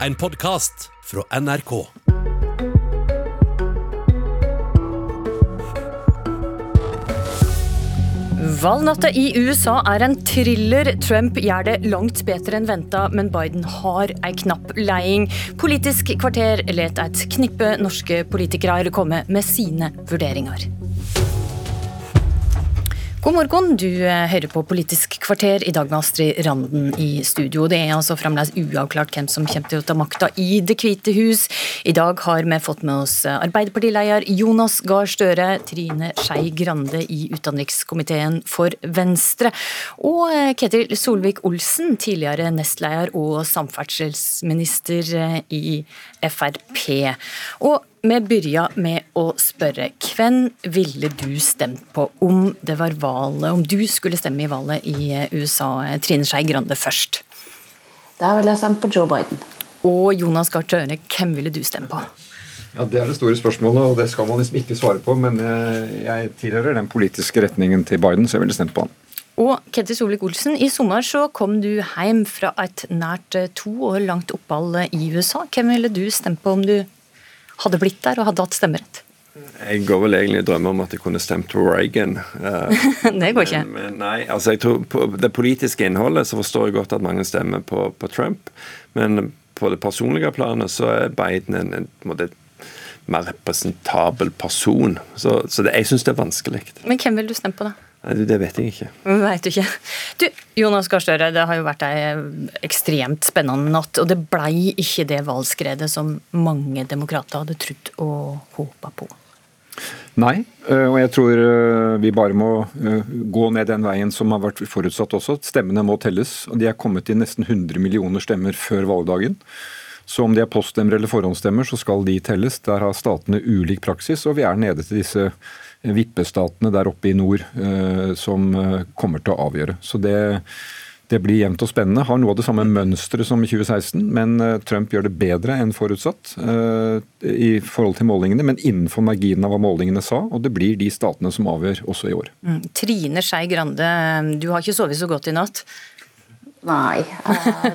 en podkast fra NRK. Valgnatta i USA er en thriller. Trump gjør det langt bedre enn venta, men Biden har ei knapp leding. Politisk kvarter let et knippe norske politikere komme med sine vurderinger. God morgen, du eh, hører på Politisk kvarter i dag med Astrid Randen i studio. Det er altså fremdeles uavklart hvem som kommer til å ta makta i Det hvite hus. I dag har vi fått med oss Arbeiderpartileder Jonas Gahr Støre, Trine Skei Grande i utenrikskomiteen for Venstre, og eh, Ketil Solvik-Olsen, tidligere nestleder og samferdselsminister i i Frp. Og vi begynner med å spørre hvem ville du stemt på om det var valget, om du skulle stemme i valget i USA? Trine Skei Grande først. Da ville jeg stemt på Joe Biden. Og Jonas Gahr Støre, hvem ville du stemme på? Ja, Det er det store spørsmålet, og det skal man liksom ikke svare på. Men jeg tilhører den politiske retningen til Biden, så jeg ville stemt på han. Og Ketil Solvik-Olsen, i sommer så kom du hjem fra et nært to år langt opphold i USA. Hvem ville du stemt på om du hadde blitt der og hadde hatt stemmerett? Jeg går vel egentlig i drømme om at jeg kunne stemt på Reagan. det går ikke. Men, men nei, altså jeg tror På det politiske innholdet så forstår jeg godt at mange stemmer på, på Trump. Men på det personlige planet så er Biden en, en, en, en mer representabel person. Så, så det, jeg syns det er vanskelig. Men hvem vil du stemme på, da? Nei, Det vet jeg ikke. Vet du ikke. Du, Jonas Gahr Støre, det har jo vært ei ekstremt spennende natt. Og det blei ikke det valgskredet som mange demokrater hadde trodd og håpa på. Nei, og jeg tror vi bare må gå ned den veien som har vært forutsatt også. Stemmene må telles. og De er kommet til nesten 100 millioner stemmer før valgdagen. Så om de er poststemmer eller forhåndsstemmer, så skal de telles. Der har statene ulik praksis, og vi er nede til disse vippestatene der oppe i nord som kommer til å avgjøre. Så det, det blir jevnt og spennende. Har noe av det samme mønsteret som i 2016, men Trump gjør det bedre enn forutsatt i forhold til målingene, men innenfor marginen av hva målingene sa. Og det blir de statene som avgjør også i år. Mm. Trine Skei Grande, du har ikke sovet så godt i natt? Nei,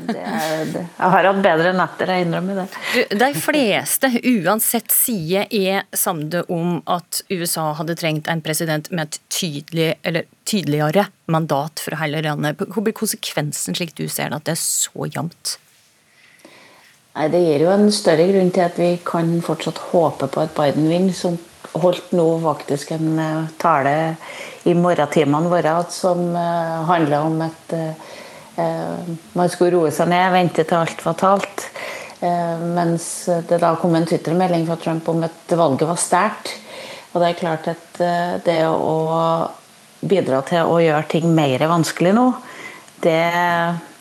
det, det. jeg har hatt bedre netter, jeg innrømmer det. Du, de fleste, uansett side, er samde om at USA hadde trengt en president med et tydelig, eller tydeligere mandat for hele landet. Hva blir konsekvensen, slik du ser det, at det er så jevnt? Nei, Det gir jo en større grunn til at vi kan fortsatt håpe på at Biden vinner, som holdt nå faktisk en tale i morgentimene våre som handler om et man skulle roe seg ned, vente til alt var talt. Mens det da kom en Twitter-melding fra Trump om at valget var sterkt. Og det er klart at det å bidra til å gjøre ting mer vanskelig nå, det,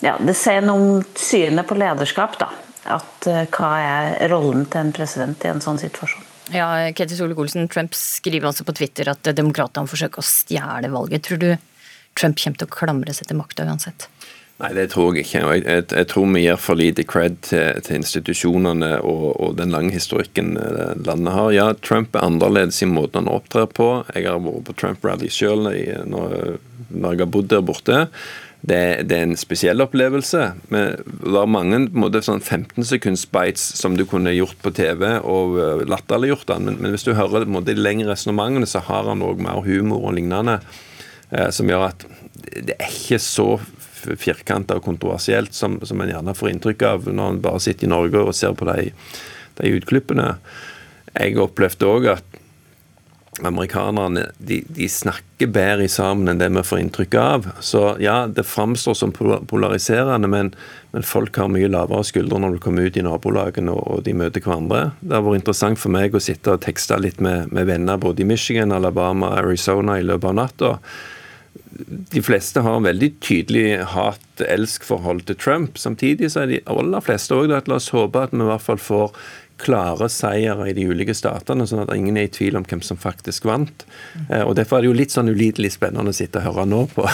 ja, det sier noe om synet på lederskap. da. At Hva er rollen til en president i en sånn situasjon? Ja, Ketil Solvik-Olsen, Trump skriver altså på Twitter at demokratene forsøker å stjele valget. Tror du Trump kommer til å klamre seg til makta uansett? Nei, det tror jeg ikke. Jeg, jeg, jeg tror vi gir for lite cred til, til institusjonene og, og, den lange historikken landet har. Ja, Trump er annerledes i måten han opptrer på. Jeg har vært på Trump-rally selv når, når, jeg har bodd der borte. Det, det, er en spesiell opplevelse. Men det var mange måte, sånn 15 sekunds bites som du kunne gjort på TV og latterliggjort den. Men, men hvis du hører måte, de lengre resonnementene, så har han òg mer humor og lignende. Eh, som gjør at det er ikke så firkanta og kontroversielt som, som en gjerne får inntrykk av når en bare sitter i Norge og ser på de, de utklippene. Jeg opplevde òg at amerikanerne de, de, snakker bedre sammen enn det vi får inntrykk av. Så ja, det framstår som polariserende, men, men, folk har mye lavere skuldre når du kommer ut i nabolagene og, og de møter hverandre. Det har vært interessant for meg å sitte og tekste litt med, med venner både i Michigan, Alabama, Arizona i løpet av natta de fleste har veldig tydelig hat-elsk-forhold til Trump. Samtidig så er de aller fleste òg at la oss håpe at vi i hvert fall får klare seire i de ulike statene, sånn at ingen er i tvil om hvem som faktisk vant. Eh, og Derfor er det jo litt sånn ulidelig spennende å sitte og høre nå på,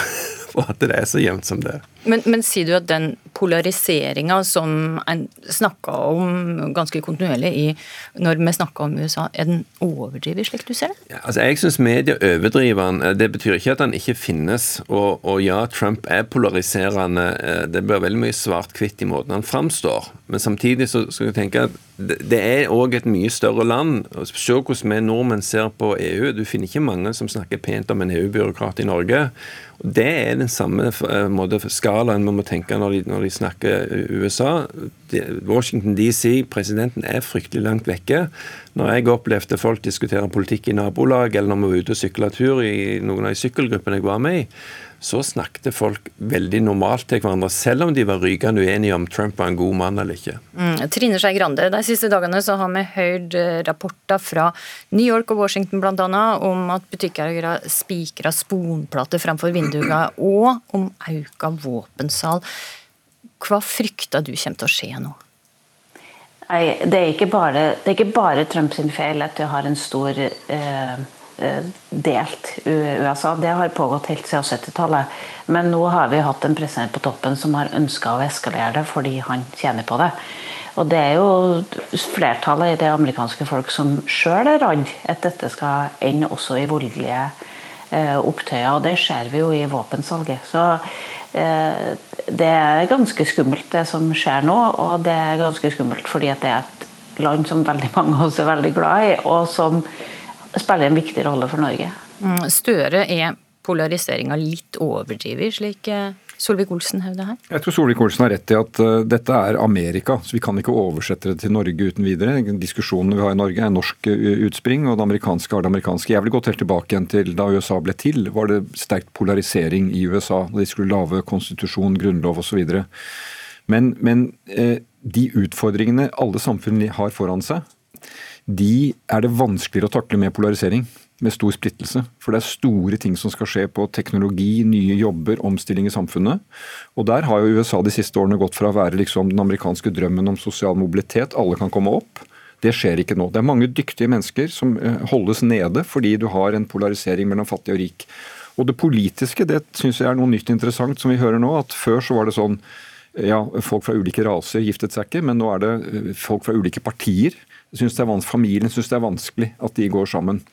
på at det er så jevnt som det er. Men, men sier du at den polariseringa som en snakka om ganske kontinuerlig i, når vi snakka om USA, er den overdrevet, slik du ser det? Ja, altså Jeg syns media overdriver den. Det betyr ikke at den ikke finnes. Og, og ja, Trump er polariserende. Det blir veldig mye svart-hvitt i måten han framstår. Men samtidig så skal jeg tenke at det er òg et mye større land. Se hvordan vi nordmenn ser på EU. Du finner ikke mange som snakker pent om en EU-byråkrat i Norge. Det er den samme eh, måte, skalaen vi må tenke når de, når de snakker USA. Washington DC, presidenten er fryktelig langt vekke. Når jeg opplevde folk diskutere politikk i nabolag, eller når vi var ute og sykla tur i noen av de sykkelgruppene jeg var med i, så snakket folk veldig normalt til hverandre, selv om de var rykende uenige om Trump var en god mann eller ikke. Mm, Trine Skei Grande, de siste dagene så har vi hørt eh, rapporter fra New York og Washington bl.a. om at butikker spikrer sponplater framfor vinduene, og om auka våpensal. Hva frykter du kommer til å skje nå? Nei, det er ikke bare, det ikke bare Trumps feil at du har en stor eh, Eh, delt USA. Det har pågått helt siden 70-tallet. Men nå har vi hatt en president på toppen som har ønska å eskalere det fordi han tjener på det. Og det er jo flertallet i det amerikanske folk som sjøl er redd at dette skal ende også i voldelige eh, opptøyer. Og det ser vi jo i våpensalget. Så det er ganske skummelt det som skjer nå. Og det er ganske skummelt fordi det er et land som veldig mange av oss er veldig glad i, og som spiller en viktig rolle for Norge. Mm, Støre er polariseringa litt overdrevet, slik eh, Solvik-Olsen hevde her? Jeg tror Solvik-Olsen har rett i at uh, dette er Amerika, så vi kan ikke oversette det til Norge uten videre. Diskusjonene vi har i Norge er norsk uh, utspring, og det amerikanske har det amerikanske. Jeg vil gått helt tilbake igjen til da USA ble til, var det sterkt polarisering i USA. Da de skulle lage konstitusjon, grunnlov osv. Men, men uh, de utfordringene alle samfunn har foran seg, de er det vanskeligere å takle med polarisering. Med stor splittelse. For det er store ting som skal skje på teknologi, nye jobber, omstilling i samfunnet. Og der har jo USA de siste årene gått fra å være liksom den amerikanske drømmen om sosial mobilitet, alle kan komme opp. Det skjer ikke nå. Det er mange dyktige mennesker som eh, holdes nede fordi du har en polarisering mellom fattig og rik. Og det politiske det syns jeg er noe nytt interessant som vi hører nå. at Før så var det sånn ja, folk fra ulike raser giftet seg ikke, men nå er det eh, folk fra ulike partier synes familien syns det er vanskelig at de går sammen.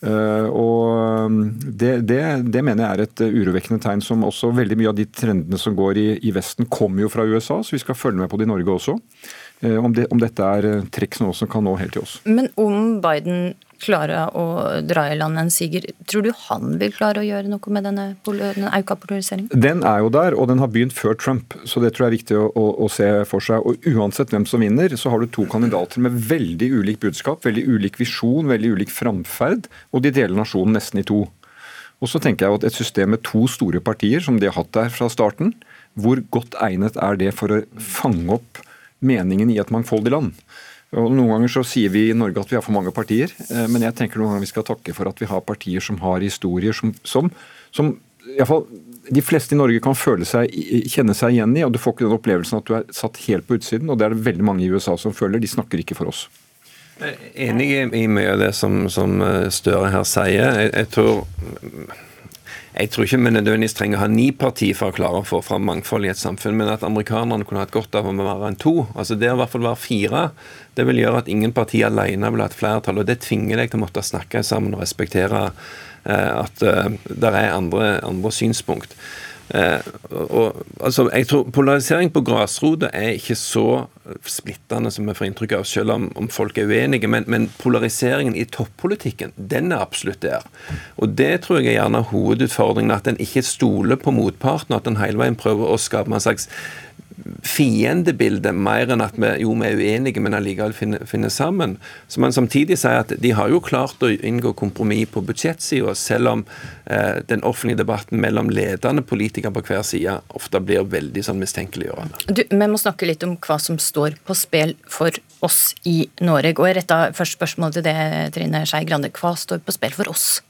Uh, og um, det, det, det, mener jeg er et uh, urovekkende tegn som også veldig mye av de trendene som går i, i Vesten, kommer jo fra USA, så vi skal følge med på det i Norge også. Uh, om, det, om, dette er trekk som også kan nå helt til oss. Men om Biden klare å dra i land en siger. Tror du han vil klare å gjøre noe med denne, den auka polariseringen? Den er jo der, og den har begynt før Trump, så det tror jeg er viktig å, å, å, se for seg. Og Uansett hvem som vinner, så har du to kandidater med veldig ulik budskap, veldig ulik visjon, veldig ulik framferd, og de deler nasjonen nesten i to. Og så tenker jeg at Et system med to store partier, som de har hatt der fra starten, hvor godt egnet er det for å fange opp meningen i et mangfoldig land? Og Noen ganger så sier vi i Norge at vi har for mange partier, eh, men jeg tenker noen ganger vi skal takke for at vi har partier som har historier som, som, som iallfall de fleste i Norge kan føle seg, kjenne seg igjen i. og Du får ikke den opplevelsen at du er satt helt på utsiden. og Det er det veldig mange i USA som føler. De snakker ikke for oss. Jeg er enig i mye av det som, som eh, Støre her sier. Jeg, jeg tror jeg tror ikke vi nødvendigvis trenger å ha ni partier for å klare å få fram mangfold i et samfunn, men at amerikanerne kunne hatt godt av å være en to. Altså Det å i hvert fall være fire, det vil gjøre at ingen parti alene vil ha et flertall. og Det tvinger deg til å måtte snakke sammen og respektere eh, at eh, det er andre, andre synspunkt. Eh, og, altså, jeg tror Polarisering på grasrota er ikke så splittende som vi får inntrykk av, selv om, om folk er uenige. Men, men, polariseringen i toppolitikken, den er absolutt der. Og det tror jeg er gjerne hovedutfordringen. At en ikke stoler på motparten, at en hele veien prøver å skape en slags fiendebilde, mer enn at vi, jo, vi er uenige, men allikevel finner, finner, sammen. Så man samtidig sier at de har jo klart å inngå kompromiss på budsjettsida, selv om eh, den offentlige debatten mellom ledende politikere på hver side ofte blir veldig sånn mistenkeliggjørende. Du, vi må snakke litt om hva som står på spill for oss i Norge. Og jeg retta først spørsmålet til det, Trine Skei Grande. Hva står på spill for oss?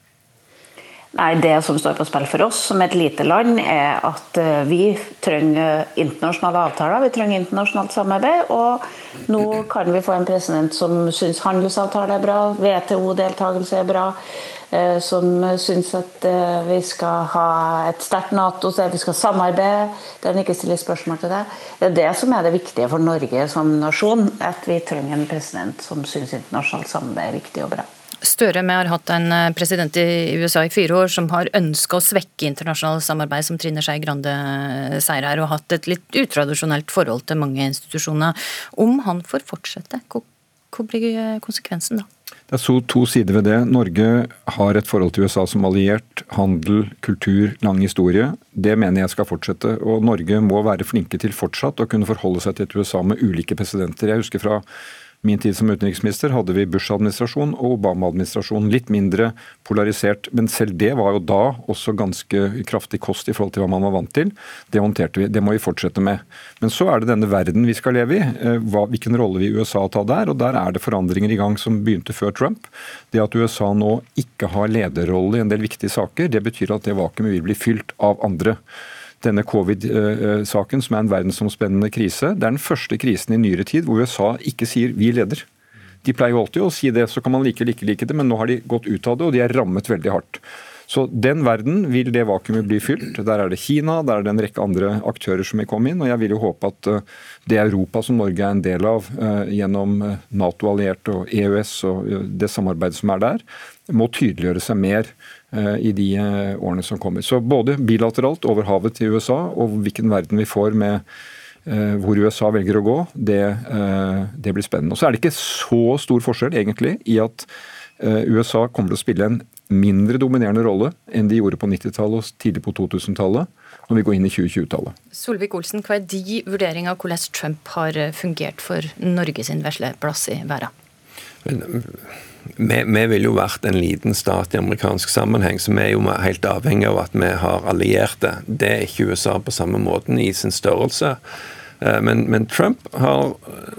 Nei, Det som står på spill for oss som et lite land, er at eh, vi trenger internasjonale avtaler. Vi trenger internasjonalt samarbeid. Og nå kan vi få en president som syns handelsavtale er bra, WTO-deltakelse er bra. Eh, som syns at eh, vi skal ha et sterkt Nato, så vi skal samarbeide. Den ikke stiller spørsmål til det. Det er det som er det viktige for Norge som nasjon. At vi trenger en president som syns internasjonalt samarbeid er viktig og bra. Støre, vi har hatt en eh, president i USA i fire år som har ønska å svekke internasjonalt samarbeid, som Trine Skei Grande eh, sier her, og hatt et litt utradisjonelt forhold til mange institusjoner. Om han får fortsette, hva blir eh, konsekvensen da? Det er så to sider ved det. Norge har et forhold til USA som alliert. Handel, kultur, lang historie. Det mener jeg skal fortsette. Og Norge må være flinke til fortsatt å kunne forholde seg til et USA med ulike presidenter. Jeg husker fra min tid som utenriksminister hadde vi Bush-administrasjon og Obama-administrasjon. Litt mindre polarisert, men selv det var jo da også ganske kraftig kost i forhold til hva man var vant til. Det håndterte vi. Det må vi fortsette med. Men så er det denne verden vi skal leve i. Eh, hvilken rolle vil USA ta der? Og der er det forandringer i gang som begynte før Trump. Det at USA nå ikke har lederrolle i en del viktige saker, det betyr at det vakuumet vil bli fylt av andre denne covid-saken, som er en verdensomspennende krise. Det er den første krisen i nyere tid hvor USA ikke sier 'vi leder'. De pleier jo alltid å si det, så kan man like eller ikke like det, men nå har de gått ut av det, og de er rammet veldig hardt. Så den verden vil det vakuumet bli fylt. Der er det Kina, der er det en rekke andre aktører som vil komme inn. Og jeg vil jo håpe at eh, det Europa som Norge er en del av eh, gjennom eh, Nato-allierte og EØS og det samarbeidet som er der, må tydeliggjøre seg mer i de eh, årene som kommer. Så både bilateralt over havet til USA og hvilken verden vi får med eh, hvor USA velger å gå, det, det blir spennende. Og Så er det ikke så stor forskjell egentlig i at USA kommer til å spille en mindre dominerende rolle enn de gjorde på 90-tallet og tidlig på 2000-tallet når vi går inn i 2020-tallet. Solvik-Olsen, hva er de vurdering av hvordan Trump har fungert for Norges vesle plass i verden? Vi, vi vil jo vært en liten stat i amerikansk sammenheng, så vi er jo helt avhengig av at vi har allierte. Det er ikke USA på samme måten i sin størrelse. Eh, men, men Trump har eh,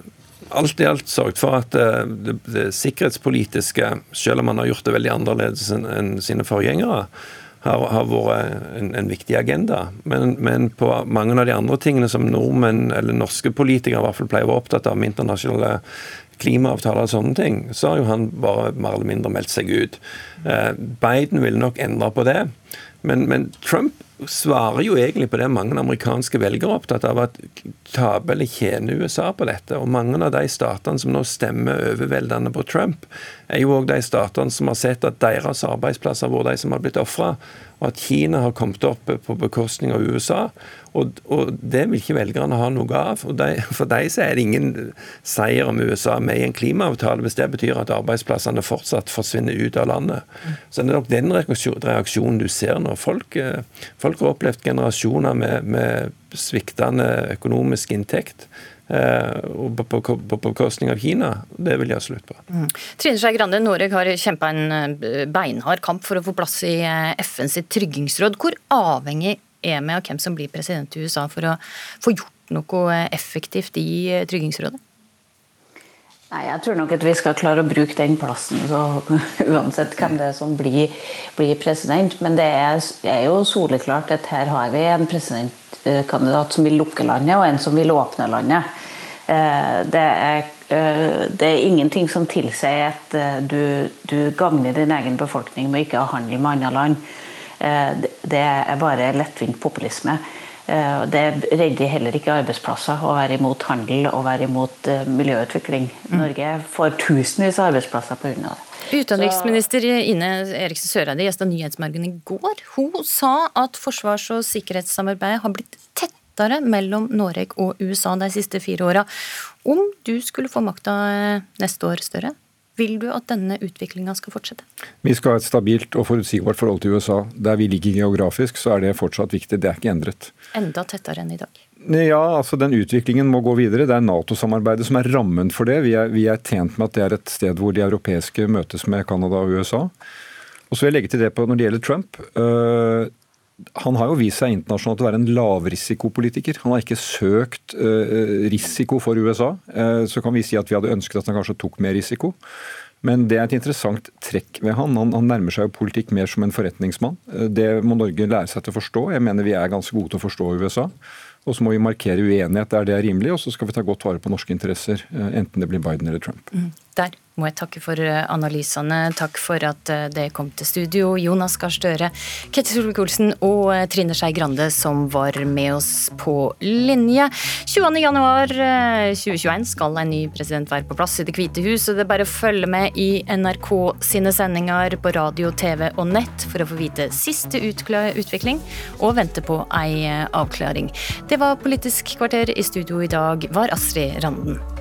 alt i alt sørget for at eh, det, det, sikkerhetspolitiske, selv om han har gjort det veldig annerledes enn sine forgjengere, har, har vært en, en, viktig agenda. Men, men, på mange av de andre tingene som nordmenn, eller norske politikere i hvert fall pleier å være opptatt av, med internasjonale klimaavtaler og sånne ting, så har jo han bare mer eller mindre meldt seg ut. Eh, Biden ville nok endre på det. Men, men, Trump svarer jo egentlig på det mange amerikanske velgere er opptatt av, at taper eller tjener USA på dette. Og mange av de statene som nå stemmer overveldende på Trump, er jo òg de statene som har sett at deres arbeidsplasser vært de som har blitt ofra at Kina har kommet opp på bekostning av USA. Og, og det vil ikke velgerne ha noe av. Og de, for dem så er det ingen seier om USA med i en klimaavtale hvis det betyr at arbeidsplassene fortsatt forsvinner ut av landet. Så det er nok den reaksjonen du ser nå. Folk, eh, folk har opplevd generasjoner med, med sviktende økonomisk inntekt. Eh, og på, på, bekostning av Kina. Det vil jeg ha slutt på. Mm. Trine Skei Grande, Norge har kjempa en eh, beinhard kamp for å få plass i eh, FNs tryggingsråd. Hvor avhengig er vi av hvem som blir president i USA for å få gjort noe effektivt i tryggingsrådet? Nei, Jeg tror nok at vi skal klare å bruke den plassen så, uansett hvem det er som blir, blir president. Men det er, er, jo soleklart at her har vi en presidentkandidat som vil lukke landet, og en som vil åpne landet. Eh, det er, eh, det er, ingenting som tilsier at eh, du, du gagner din egen befolkning med ikke å handle med andre land. Det er bare lettvint populisme. Det redder heller ikke arbeidsplasser å være imot handel og være imot miljøutvikling. Mm. Norge får tusenvis av arbeidsplasser pga. det. Utenriksminister Ine Eriksen Søreide gjesta Nyhetsmorgen i går. Hun sa at forsvars- og sikkerhetssamarbeidet har blitt tettere mellom Norge og USA de siste fire åra. Om du skulle få makta eh, neste år, Støre, vil du at denne utviklinga skal fortsette? Vi skal ha et stabilt og forutsigbart forhold til USA. Der vi ligger geografisk, så er det fortsatt viktig. Det er ikke endret. Enda tettere enn i dag? Ja, altså den utviklingen må gå videre. Det er Nato-samarbeidet som er rammen for det. Vi er, vi er, tjent med at det er et sted hvor de europeiske møtes med Canada og USA. Og så vil jeg legge til det på når det gjelder Trump. Øh, han har jo vist seg internasjonalt å være en lavrisikopolitiker. Han har ikke søkt uh, risiko for USA. Uh, så kan vi si at vi hadde ønsket at han kanskje tok mer risiko. Men det er et interessant trekk ved han. han. Han, nærmer seg jo politikk mer som en forretningsmann. Det må Norge lære seg til å forstå. Jeg mener vi er ganske gode til å forstå USA. Og så må vi markere uenighet der det er rimelig, og så skal vi ta godt vare på norske interesser, enten det blir Biden eller Trump. Mm. Der må jeg takke for eh, analysene. Takk for at eh, det kom til studio. Jonas Gahr Støre, Ketil Solvik-Olsen og eh, Trine Skei Grande som var med oss på linje. 20.1.2021 skal en ny president være på plass i Det hvite hus, og det er bare å følge med i NRK sine sendinger på radio, TV og nett for å få vite siste utvikling og vente på ei avklaring. Det var Politisk kvarter. I studio i dag var Astrid Randen.